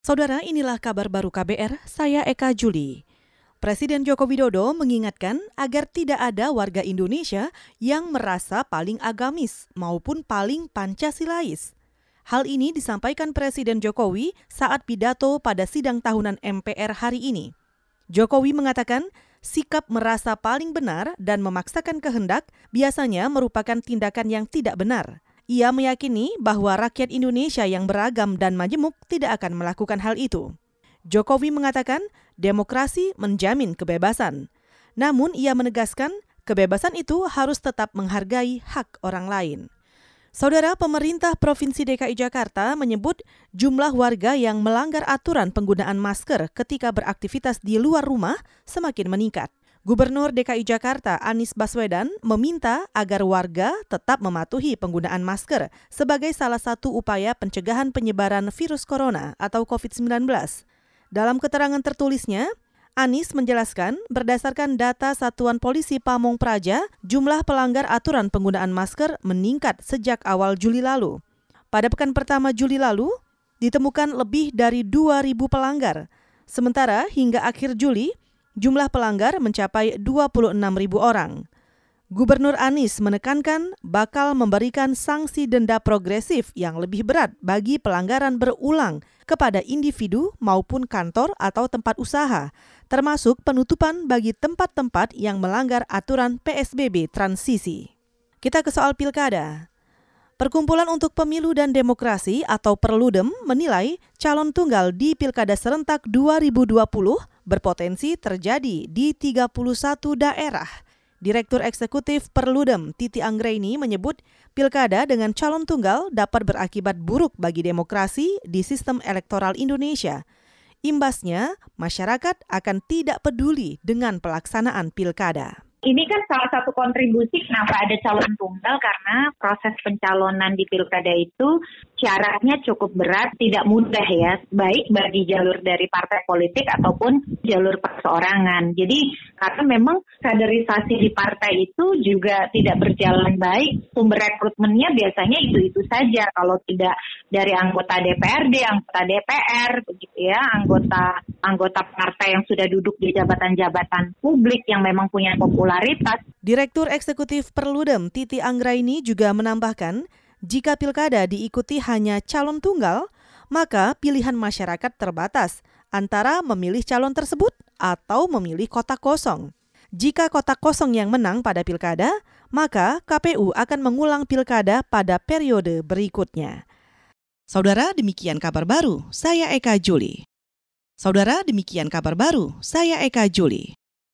Saudara, inilah kabar baru KBR, saya Eka Juli. Presiden Joko Widodo mengingatkan agar tidak ada warga Indonesia yang merasa paling agamis maupun paling Pancasilais. Hal ini disampaikan Presiden Jokowi saat pidato pada sidang tahunan MPR hari ini. Jokowi mengatakan sikap merasa paling benar dan memaksakan kehendak biasanya merupakan tindakan yang tidak benar. Ia meyakini bahwa rakyat Indonesia yang beragam dan majemuk tidak akan melakukan hal itu. Jokowi mengatakan demokrasi menjamin kebebasan. Namun ia menegaskan kebebasan itu harus tetap menghargai hak orang lain. Saudara pemerintah Provinsi DKI Jakarta menyebut jumlah warga yang melanggar aturan penggunaan masker ketika beraktivitas di luar rumah semakin meningkat. Gubernur DKI Jakarta Anies Baswedan meminta agar warga tetap mematuhi penggunaan masker sebagai salah satu upaya pencegahan penyebaran virus corona atau COVID-19. Dalam keterangan tertulisnya, Anies menjelaskan berdasarkan data Satuan Polisi Pamong Praja, jumlah pelanggar aturan penggunaan masker meningkat sejak awal Juli lalu. Pada pekan pertama Juli lalu, ditemukan lebih dari 2.000 pelanggar. Sementara hingga akhir Juli, jumlah pelanggar mencapai 26 ribu orang. Gubernur Anies menekankan bakal memberikan sanksi denda progresif yang lebih berat bagi pelanggaran berulang kepada individu maupun kantor atau tempat usaha, termasuk penutupan bagi tempat-tempat yang melanggar aturan PSBB transisi. Kita ke soal pilkada. Perkumpulan untuk Pemilu dan Demokrasi atau Perludem menilai calon tunggal di Pilkada Serentak 2020 berpotensi terjadi di 31 daerah. Direktur Eksekutif Perludem Titi Anggraini menyebut pilkada dengan calon tunggal dapat berakibat buruk bagi demokrasi di sistem elektoral Indonesia. Imbasnya, masyarakat akan tidak peduli dengan pelaksanaan pilkada. Ini kan salah satu kontribusi kenapa ada calon tunggal karena proses pencalonan di pilkada itu syaratnya cukup berat, tidak mudah ya, baik bagi jalur dari partai politik ataupun jalur perseorangan. Jadi karena memang kaderisasi di partai itu juga tidak berjalan baik, sumber rekrutmennya biasanya itu-itu saja. Kalau tidak dari anggota DPRD, anggota DPR, begitu ya, anggota anggota partai yang sudah duduk di jabatan-jabatan publik yang memang punya popularitas. Direktur Eksekutif Perludem Titi Anggraini juga menambahkan, jika pilkada diikuti hanya calon tunggal, maka pilihan masyarakat terbatas antara memilih calon tersebut atau memilih kotak kosong. Jika kotak kosong yang menang pada pilkada, maka KPU akan mengulang pilkada pada periode berikutnya. Saudara, demikian kabar baru. Saya Eka Juli. Saudara, demikian kabar baru. Saya Eka Juli.